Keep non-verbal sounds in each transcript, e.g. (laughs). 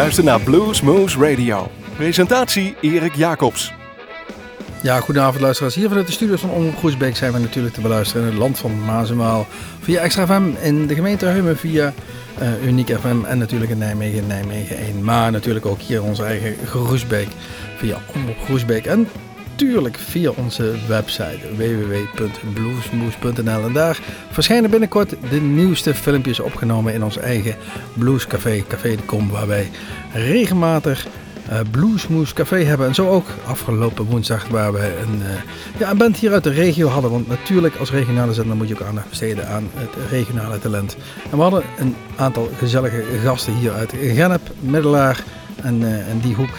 luistert naar Blues Moose Radio. Presentatie Erik Jacobs. Ja, goedenavond luisteraars. Hier vanuit de studios van Omroep Groesbeek zijn we natuurlijk te beluisteren in het land van Maas. Via Extra FM in de gemeente Heumen via uh, Uniek FM en natuurlijk in Nijmegen, Nijmegen 1. Maar natuurlijk ook hier onze eigen Groesbeek via Omroep Groesbeek. En natuurlijk via onze website www.bluesmoes.nl. En daar verschijnen binnenkort de nieuwste filmpjes opgenomen in ons eigen Bluescafé, Café de Kom, waar wij regelmatig uh, Bluesmoes Café hebben. En zo ook afgelopen woensdag waar we een, uh, ja, een band hier uit de regio hadden. Want natuurlijk als regionale zender moet je ook aandacht besteden aan het regionale talent. En we hadden een aantal gezellige gasten hier uit Gennep, Middelaar en, uh, en die hoek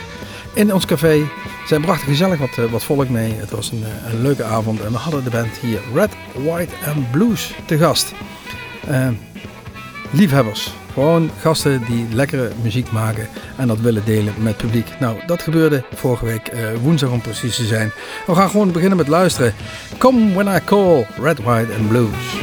in ons café. Zij brachten gezellig wat, wat volk mee. Het was een, een, leuke avond en we hadden de band hier Red, White and Blues te gast. liefhebbers gewoon gasten die lekkere muziek maken en dat willen delen met het publiek. Nou, dat gebeurde vorige week woensdag om precies te zijn. We gaan gewoon beginnen met luisteren. Come When I Call, Red, White and Blues.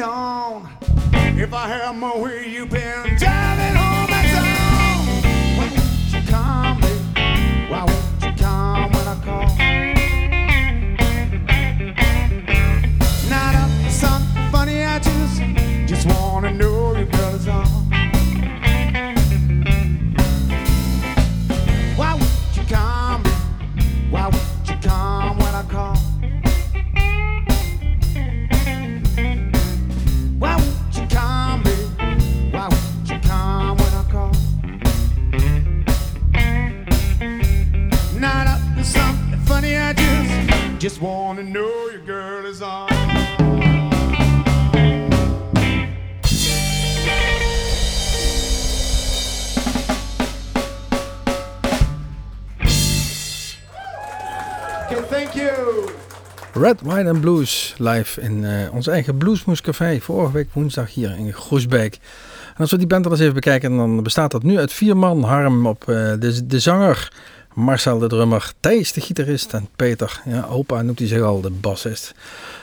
on. If I have my way, you've been driving home. Red, White and Blues live in uh, ons eigen Bluesmoes Café. Vorige week woensdag hier in Groesbeek. En als we die band er eens even bekijken, dan bestaat dat nu uit vier man. Harm op uh, de, de zanger, Marcel de drummer, Thijs de gitarist en Peter, ja, opa noemt hij zich al, de bassist.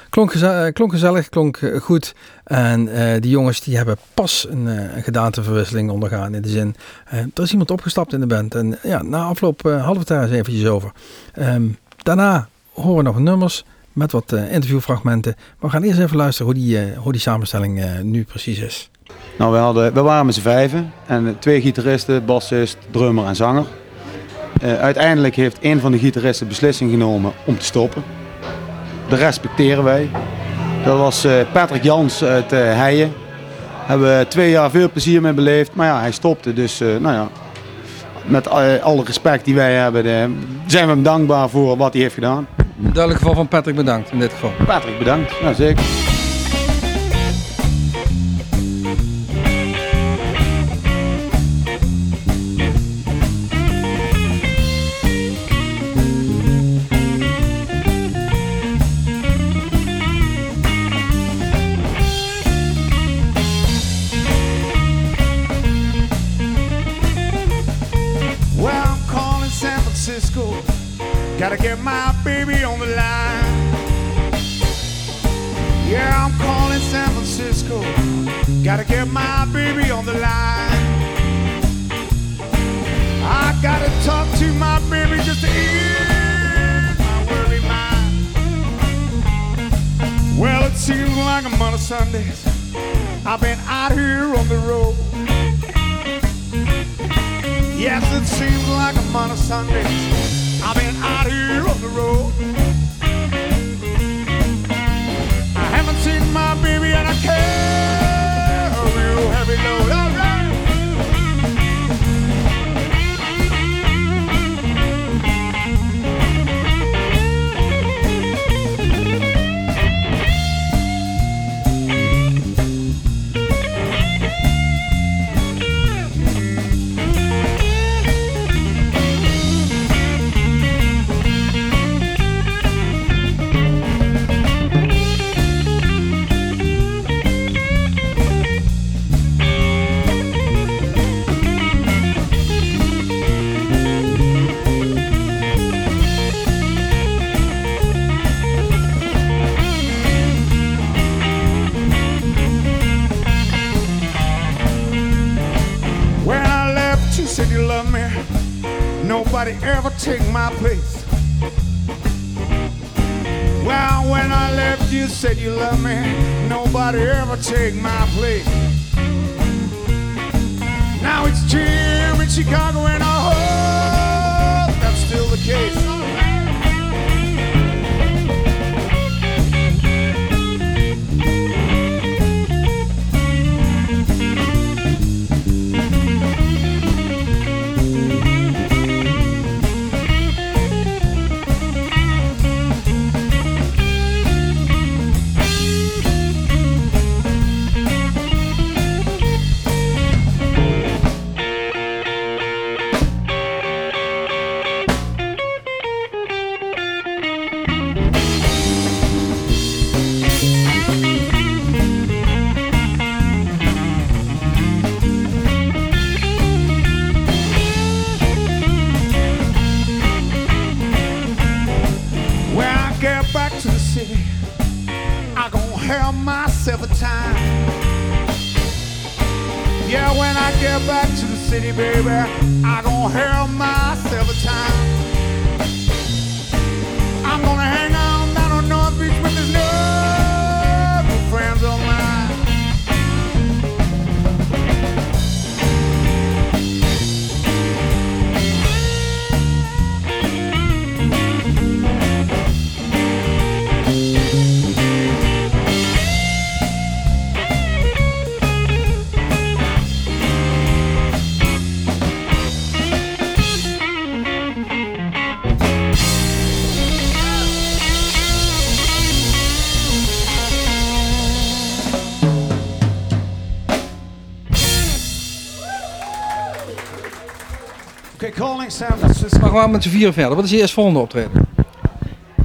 Klonk, geze klonk gezellig, klonk uh, goed. En uh, die jongens die hebben pas een, uh, gedaanteverwisseling ondergaan. In de zin, er is iemand opgestapt in de band. En ja, na afloop hadden we het daar eens eventjes over. Um, daarna horen we nog nummers met wat eh, interviewfragmenten. Maar we gaan eerst even luisteren hoe die, eh, hoe die samenstelling eh, nu precies is. Nou, we, hadden, we waren met z'n vijven en twee gitaristen, bassist, drummer en zanger. Uiteindelijk heeft een van de gitaristen beslissing genomen om te stoppen. Dat respecteren wij. Dat was Patrick Jans uit eh Heijen. Hebben we twee jaar veel plezier mee beleefd, maar ja, hij stopte. Dus nou ja, met alle respect die wij hebben, zijn we hem dankbaar voor wat hij heeft gedaan. Duidelijk geval van Patrick bedankt in dit geval. Patrick, bedankt. Ja, zeker. Nobody ever take my place. Well, when I left, you said you love me. Nobody ever take my place. Now it's Jim in Chicago, and I hope that's still the case. Gaan met z'n vieren verder. Wat is je eerstvolgende optreden?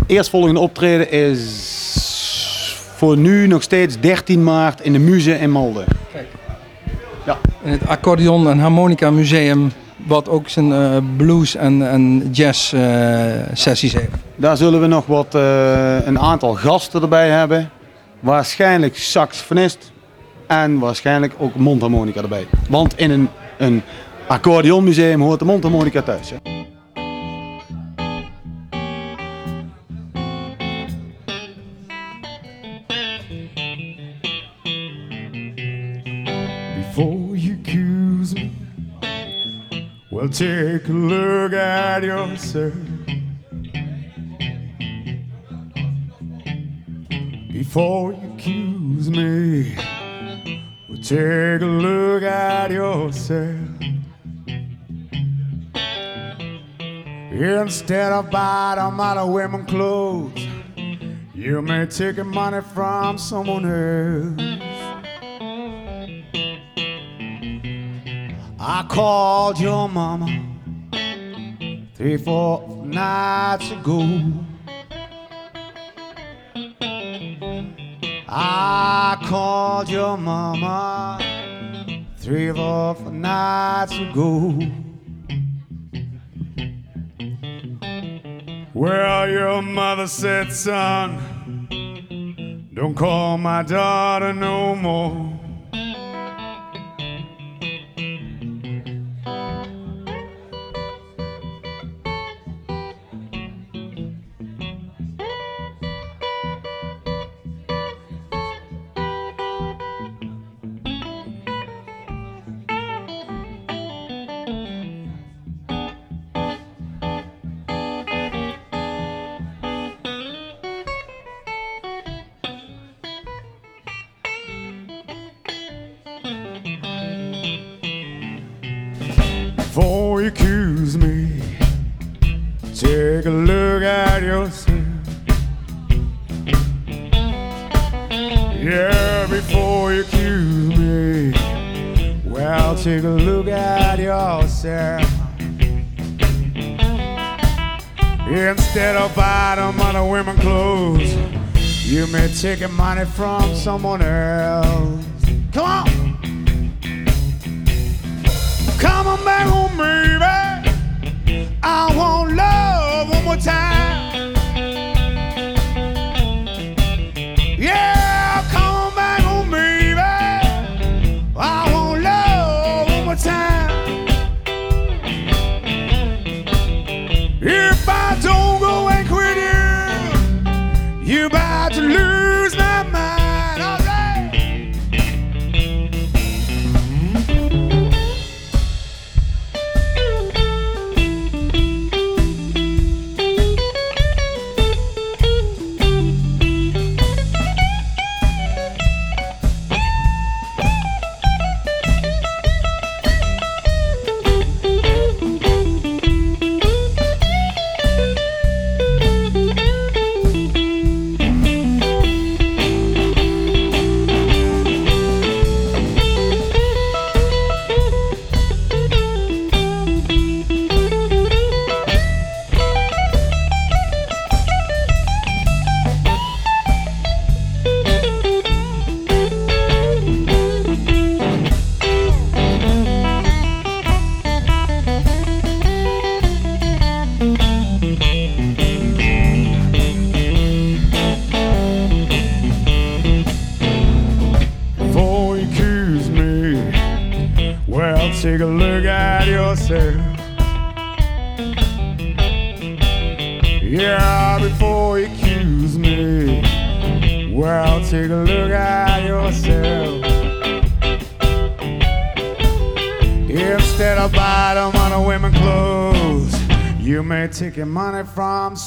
Eerstvolgende optreden is voor nu nog steeds 13 maart in de Muze in Malden. In het Accordeon en Harmonica Museum. Wat ook zijn eh, blues en, en jazz eh, sessies heeft. Daar zullen we nog wat, eh, een aantal gasten erbij hebben. Waarschijnlijk saxofonist en waarschijnlijk ook mondharmonica erbij. Want in een, een accordeonmuseum hoort de mondharmonica thuis. Hè? Take a look at yourself. Before you accuse me, well, take a look at yourself. Instead of buying a lot of women clothes, you may take money from someone else. I called your mama three, four nights ago. I called your mama three, four nights ago. Well, your mother said, son, don't call my daughter no more. taking money from someone else.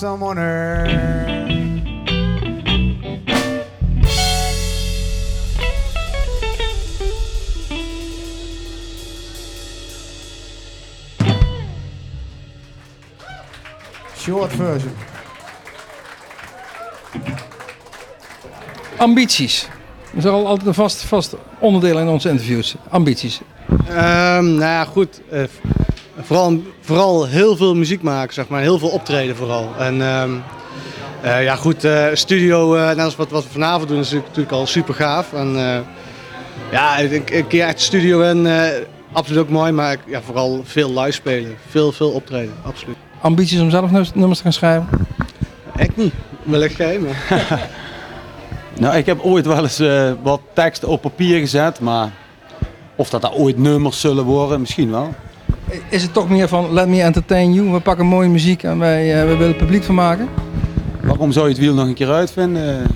Someone else. Short version. Ambities. Dat is al altijd een vast, vast onderdeel in onze interviews. Ambities. Ehm, nou ja, goed. eh, vooral, vooral heel veel muziek maken, zeg maar. Heel veel optreden vooral. En ehm, eh, ja, goed. eh, studio, eh, net als wat, wat we vanavond doen, is natuurlijk, al super gaaf. En eh, ja, een, een keer echt de studio in, eh, absoluut ook mooi. Maar ja, vooral veel live spelen. Veel, veel optreden, absoluut. Ambities om zelf nummers te gaan schrijven. Ik niet. Wellicht jij, maar... (laughs) Nou, ik heb ooit wel eens eh, wat teksten op papier gezet, maar of dat daar ooit nummers zullen worden, misschien wel. Is het toch meer van let me entertain you. We pakken mooie muziek en wij eh, willen publiek van maken. Waarom zou je het wiel nog een keer uitvinden?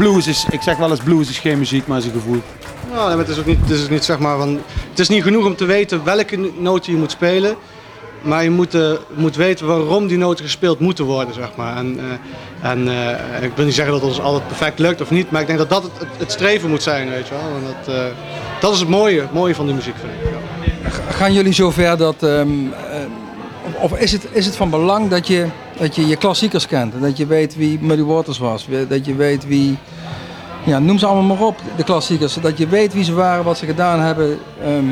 Blues is, ik zeg wel eens blues is geen muziek, maar is een gevoel. Nou, maar het is ook niet, het is niet zeg maar van, het is niet genoeg om te weten welke noten je moet spelen. Maar je moet, eh, moet weten waarom die noten gespeeld moeten worden, zeg maar. En, eh, en eh, ik wil niet zeggen dat ons altijd perfect lukt of niet, maar ik denk dat dat het, het, streven moet zijn, weet je wel. En dat, eh, dat is het mooie, mooie van die muziek, vind ik. ja. Gaan jullie zover dat. ehm, eh, of is het, is het van belang dat je, dat je je klassiekers kent? Dat je weet wie Muddy Waters was? Dat je weet wie. Ja, noem ze allemaal maar op, de klassiekers. Dat je weet wie ze waren, wat ze gedaan hebben. ehm,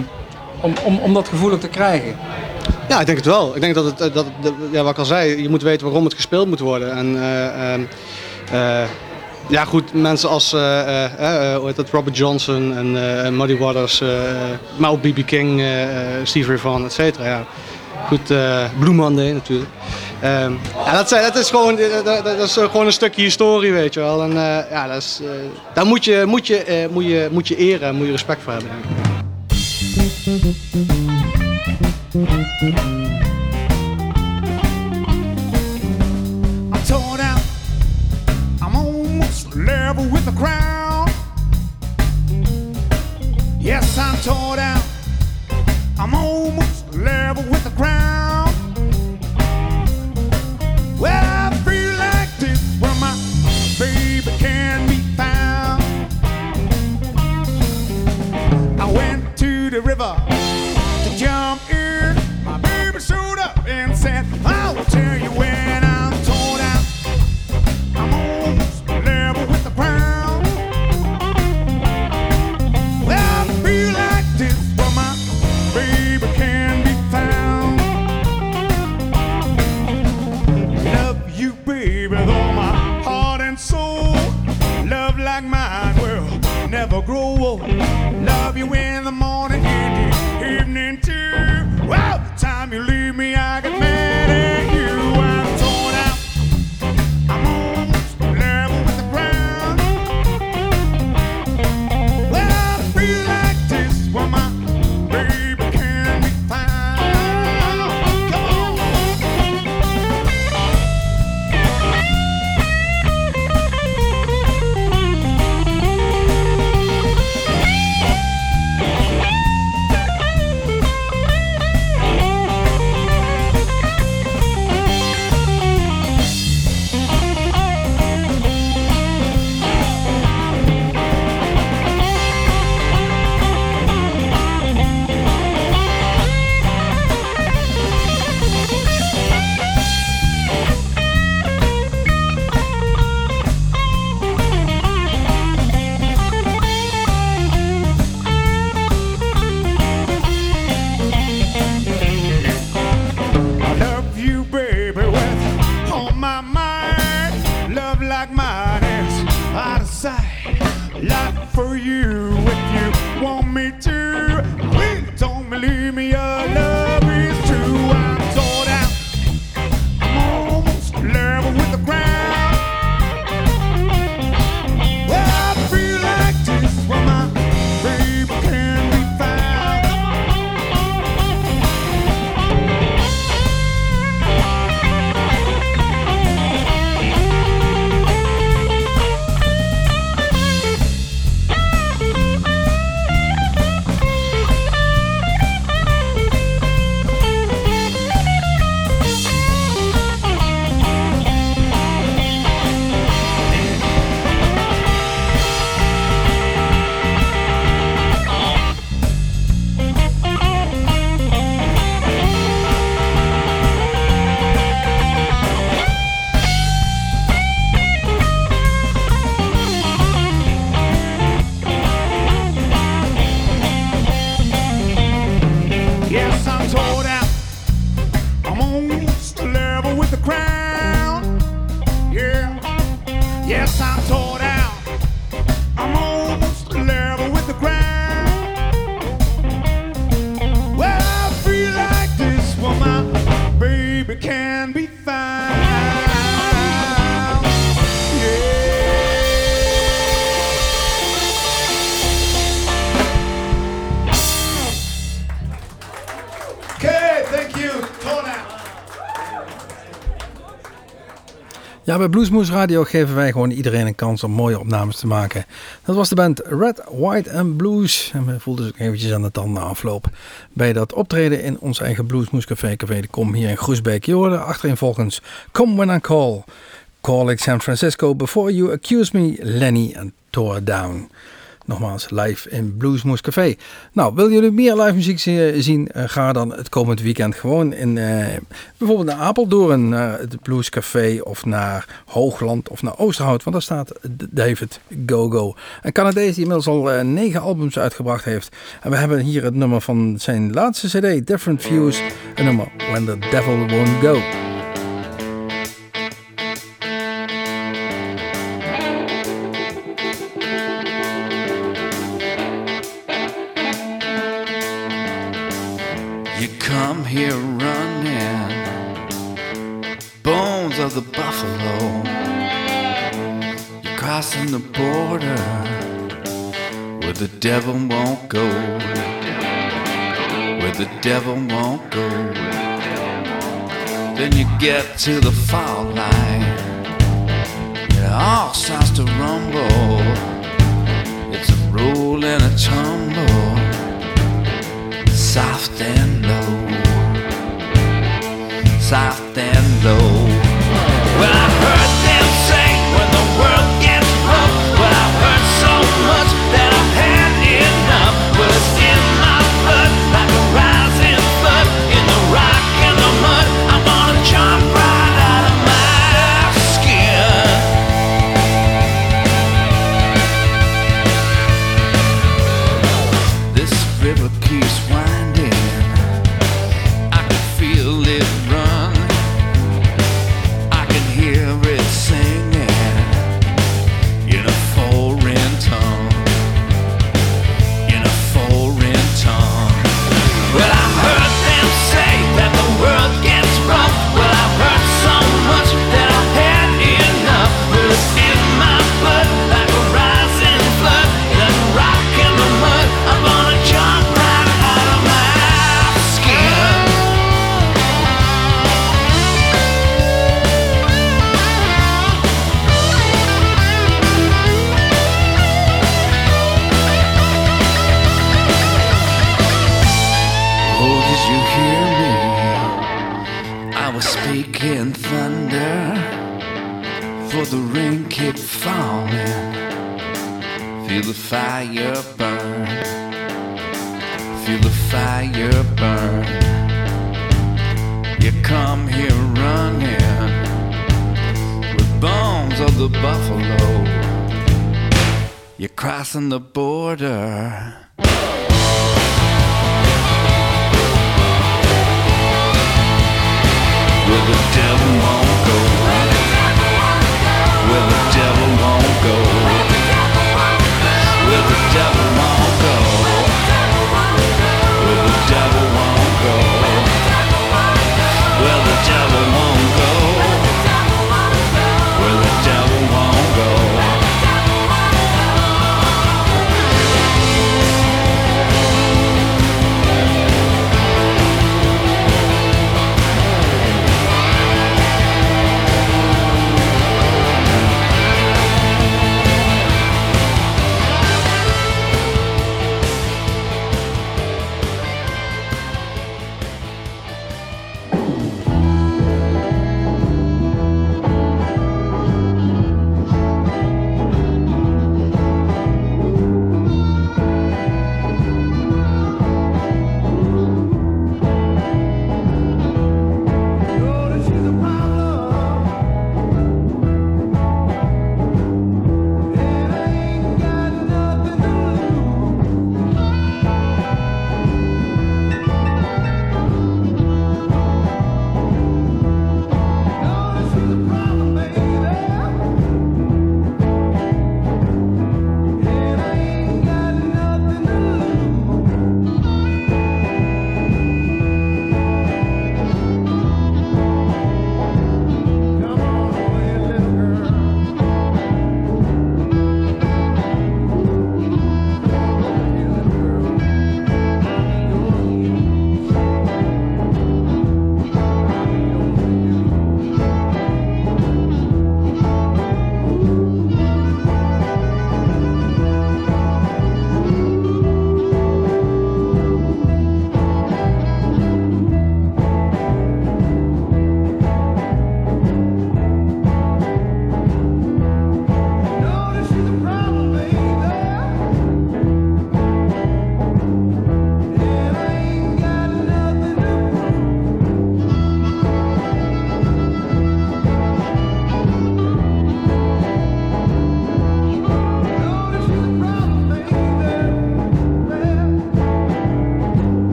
om, om, om dat gevoel te krijgen. Ja, ik denk het wel. Ik denk dat het, eh, dat, ja, wat ik al zei, je moet weten waarom het gespeeld moet worden. En eh, ja, goed, mensen als heet dat, Robert Johnson en Muddy Waters, maar ook B.B. King, Steve Ray Vaughan, et cetera. Ja. Goed, eh Blue natuurlijk. Ehm, ja, dat, dat is gewoon, eh, dat, dat is gewoon een stukje historie, weet je wel. En eh, ja, dat is, eh, daar moet je, moet, je, eh, moet, je, moet je eren, moet je respect voor hebben. I'm torn. I'm almost level with the ground. Yes, I'm torn out. I'm almost level with the ground. Well, I feel like this where my baby can be found. I went to the river bij Bluesmoose Radio geven wij gewoon iedereen een kans om mooie opnames te maken. Dat was de band Red, White and Blues. En we voelden zich eventjes aan de tanden afloop bij dat optreden in ons eigen Bluesmoose Café, Café de Kom hier in Groesbeek. Je hoorde achterin volgens Come When I Call, Calling San Francisco, Before You Accuse Me, Lenny and Tore Down. Nogmaals, live in Bluesmoose Café. Nou, wil jullie meer live muziek zien? Uh, ga dan het komend weekend gewoon in uh, bijvoorbeeld naar Apeldoorn, naar het Blues Café of naar Hoogland of naar Oosterhout. Want daar staat David Gogo. Een Canadees die inmiddels al uh, negen albums uitgebracht heeft. En we hebben hier het nummer van zijn laatste cd, Different Views. Een nummer When the Devil Won't Go. Here running. Bones of the buffalo. You're crossing the border where the devil won't go. Where the devil won't go. Then you get to the fault line. It all starts to rumble. It's a roll and a tumble soft and low, soft and low. Well, I heard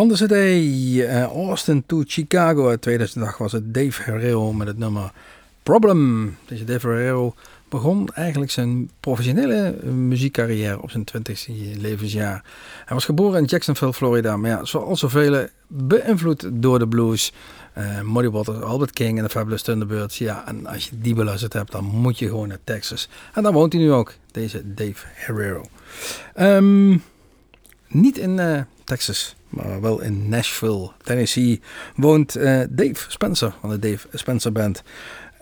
Van de CD eh, Austin to Chicago uit 2008 was het Dave Herrero met het nummer Problem. Deze Dave Herrero begon eigenlijk zijn professionele muziekcarrière op zijn 20e levensjaar. Hij was geboren in Jacksonville, Florida, maar ja, zoals zoveel beïnvloed door de blues. Uh, Muddy Waters, Albert King en de Fabulous Thunderbirds. Ja, en als je die beluisterd hebt, dan moet je gewoon naar Texas. En daar woont hij nu ook, deze Dave Herrero. Ehm, niet in Texas, maar wel in Nashville, Tennessee, woont uh, Dave Spencer van de Dave Spencer Band.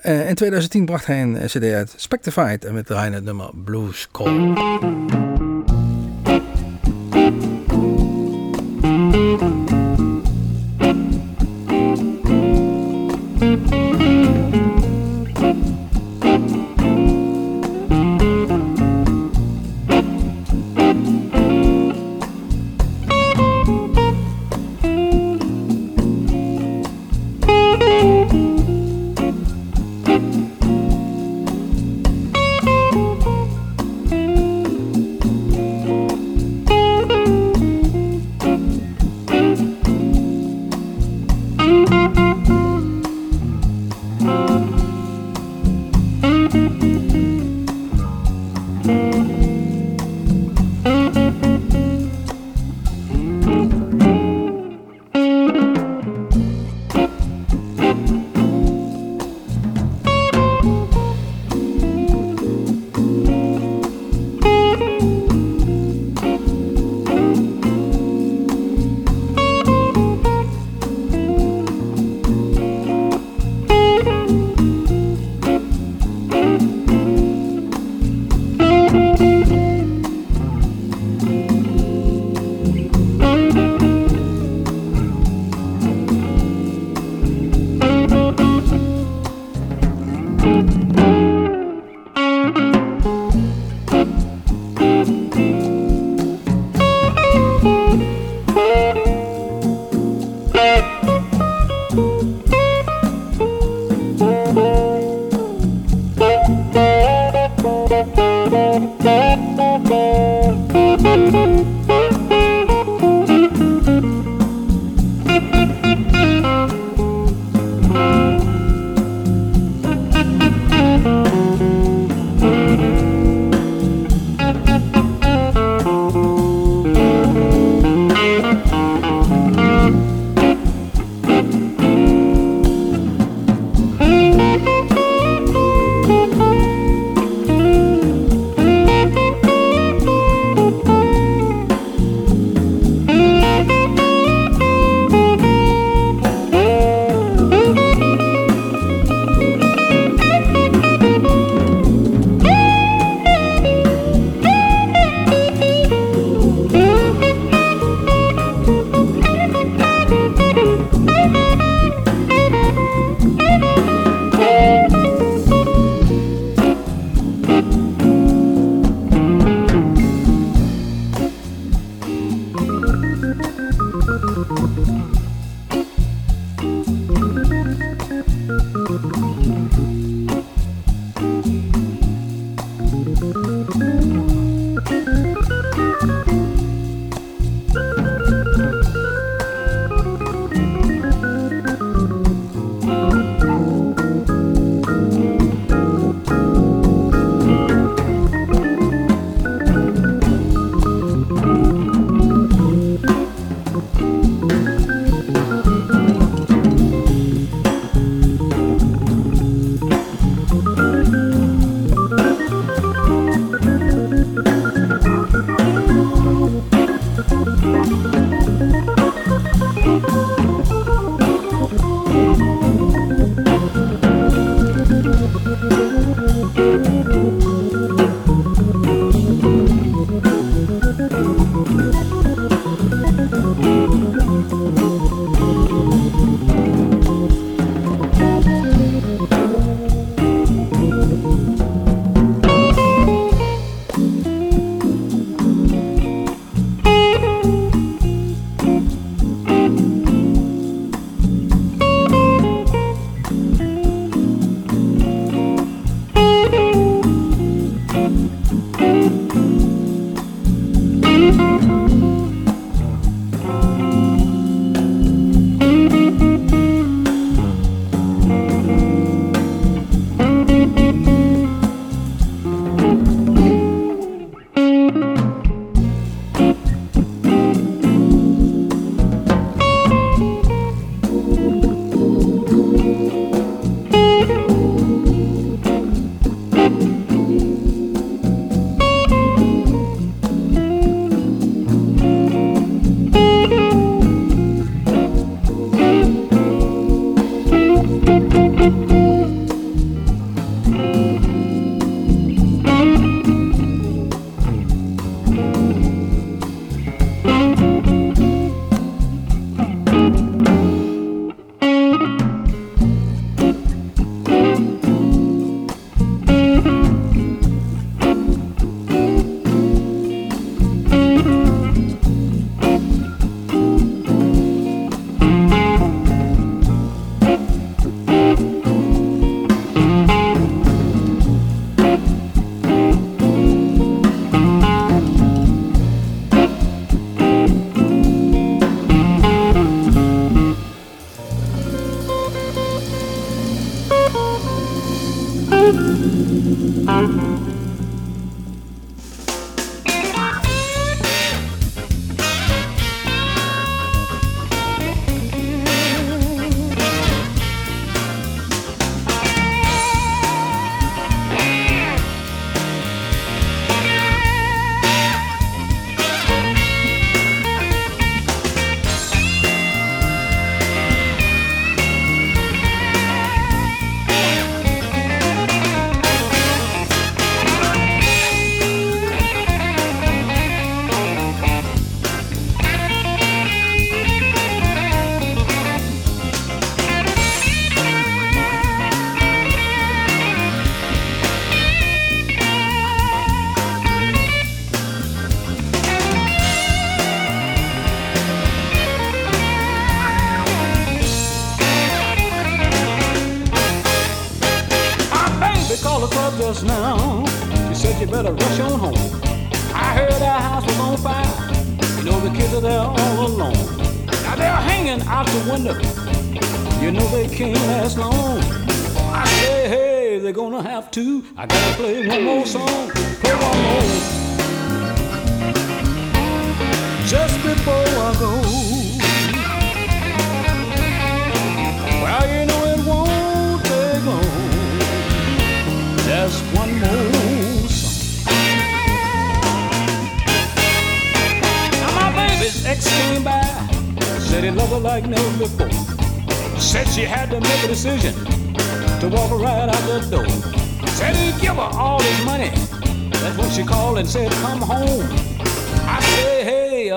Uh, in 2010 bracht hij een CD uit, Spectified, en we draaien het nummer Blues Call.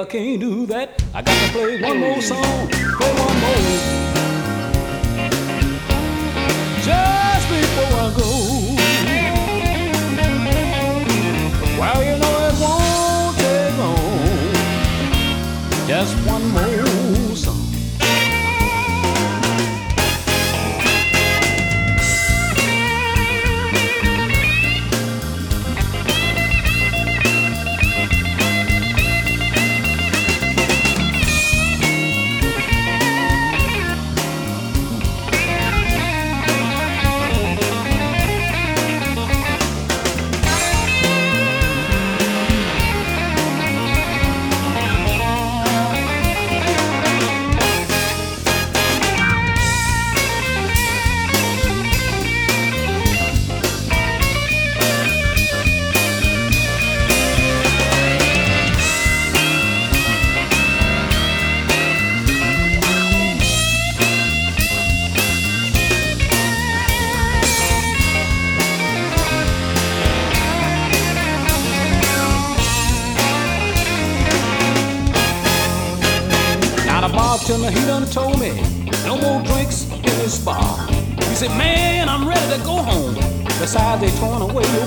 I can't do that. I got to play one more song, play one more. Just before I go. Well, you know it won't take long. Just one more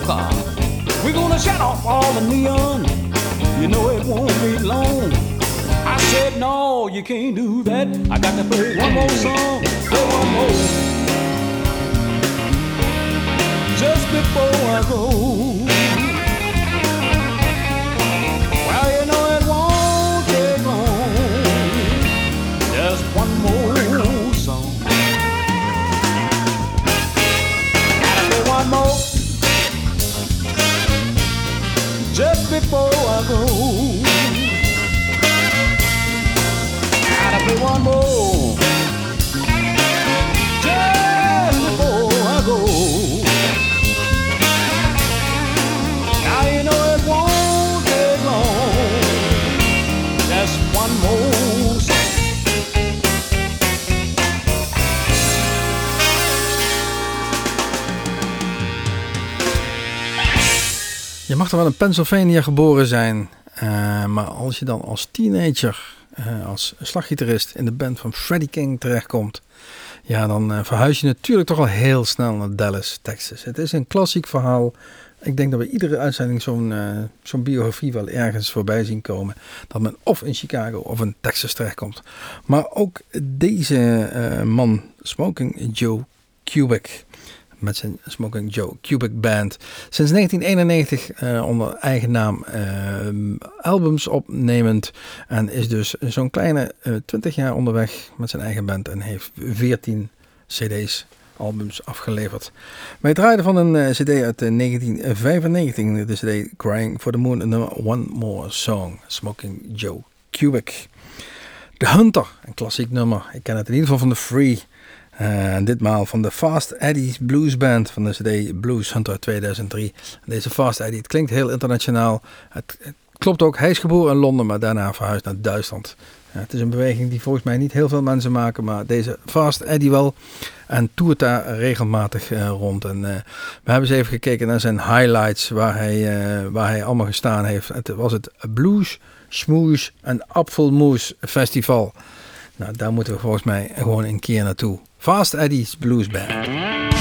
car. We're gonna shut off all the neon. You know it won't be long. I said, no, you can't do that. I got to play one more song, play one more. Just before I go. Wel in Pennsylvania geboren zijn, eh, maar als je dan als teenager, eh, als slaggitarist in de band van Freddie King terechtkomt, ja, dan eh, verhuis je natuurlijk toch al heel snel naar Dallas, Texas. Het is een klassiek verhaal. Ik denk dat we iedere uitzending zo'n zo'n biografie wel ergens voorbij zien komen. Dat men of in Chicago of in Texas terechtkomt. Maar ook deze man, Smoking Joe Kubik, met zijn Smoking Joe Cubic Band. Sinds 1991 eh, onder eigen naam eh, albums opnemend. En is dus zo'n kleine eh 20 jaar onderweg met zijn eigen band. En heeft 14 cd's, albums afgeleverd. Wij draaiden van een eh, cd uit eh, 1995. De cd Crying for the Moon. En nummer One More Song. Smoking Joe Cubic. The Hunter, een klassiek nummer. Ik ken het in ieder geval van The Free. En ditmaal van de Fast Eddie's Blues Band van de CD Blues Hunter 2003. Deze Fast Eddie, het klinkt heel internationaal. Het, klopt ook, hij is geboren in Londen, maar daarna verhuisd naar Duitsland. Het is een beweging die volgens mij niet heel veel mensen maken, maar deze Fast Eddie wel. En toert daar regelmatig eh, rond. En eh, we hebben eens even gekeken naar zijn highlights, waar hij, waar hij allemaal gestaan heeft. Het was het Blues, Schmoes en Apfelmoes Festival. Nou, daar moeten we volgens mij gewoon een keer naartoe. Fast Eddie's Blues Band.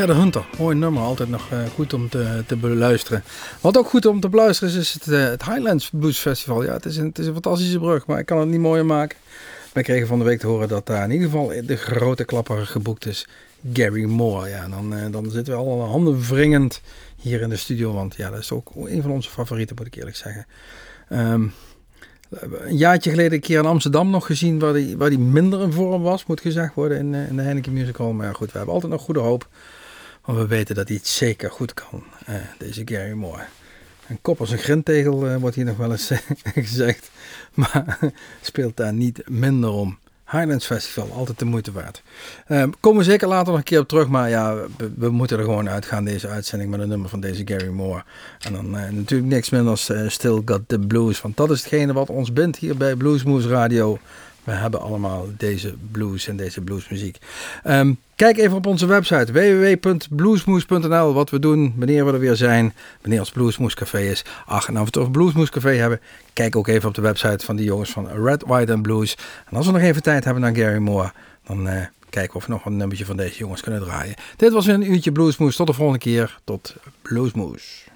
Ja, de Hunter. Mooi nummer. Altijd nog eh, goed om te, te beluisteren. Wat ook goed om te beluisteren is, is het, eh, het Highlands Blues Festival. Ja, het is, een, het is een fantastische brug, maar ik kan het niet mooier maken. Wij kregen van de week te horen dat daar in ieder geval de grote klapper geboekt is. Gary Moore. Ja, dan, eh, dan zitten we al handen wringend hier in de studio. Want ja, dat is ook een van onze favorieten, moet ik eerlijk zeggen. Ehm, een jaartje geleden een keer in Amsterdam nog gezien waar die, waar die minder in vorm was, moet gezegd worden in, in de Heineken Musical. Maar ja, goed, we hebben altijd nog goede hoop. Want we weten dat hij het zeker goed kan, eh, deze Gary Moore. Een kop als een grintegel eh, wordt hier nog wel eens eh, (laughs) gezegd. Maar (laughs) speelt daar niet minder om. Highlands Festival, altijd de moeite waard. Eh, komen we zeker later nog een keer op terug. Maar ja, we, moeten er gewoon uitgaan deze uitzending met een nummer van deze Gary Moore. En dan natuurlijk niks minder als Still Got The Blues. Want dat is hetgene wat ons bindt hier bij Bluesmoose Radio. We hebben allemaal deze blues en deze bluesmuziek. Ehm, kijk even op onze website www.bluesmoes.nl wat we doen, wanneer we er weer zijn, wanneer ons Bluesmoes Café is. Ach, en als we het over Café hebben, kijk ook even op de website van die jongens van Red, White and Blues. En als we nog even tijd hebben naar Gary Moore, dan eh, kijken of we nog een nummertje van deze jongens kunnen draaien. Dit was een uurtje Bluesmoes. Tot de volgende keer. Tot Bluesmoes.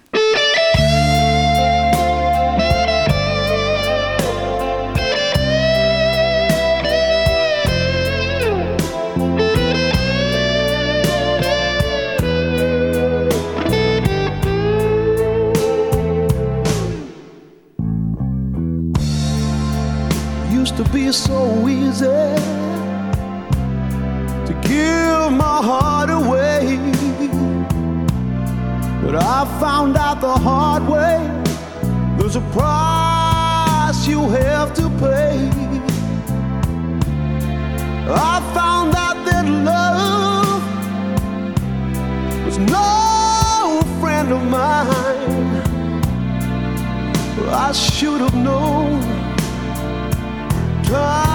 Price you have to pay. I found out that love was no friend of mine. I should have known time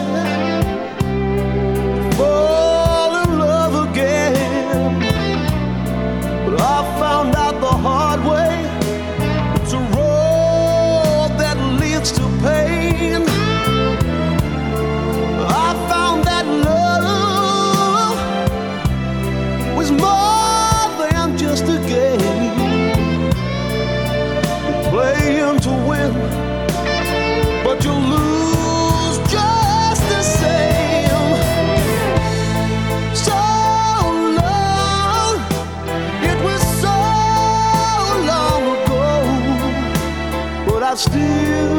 I still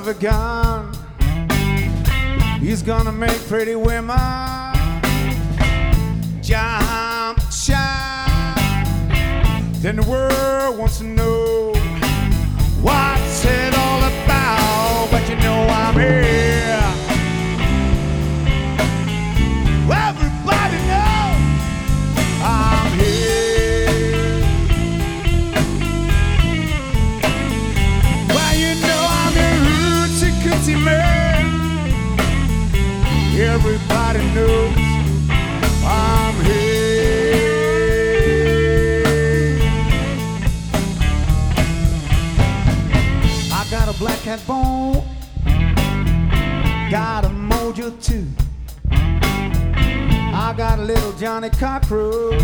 of a gun. He's gonna make pretty women jump, shout. Then the world. Johnny Cockroach.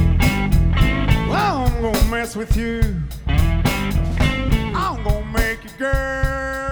Well, I'm gonna mess with you. I'm gonna make you girl.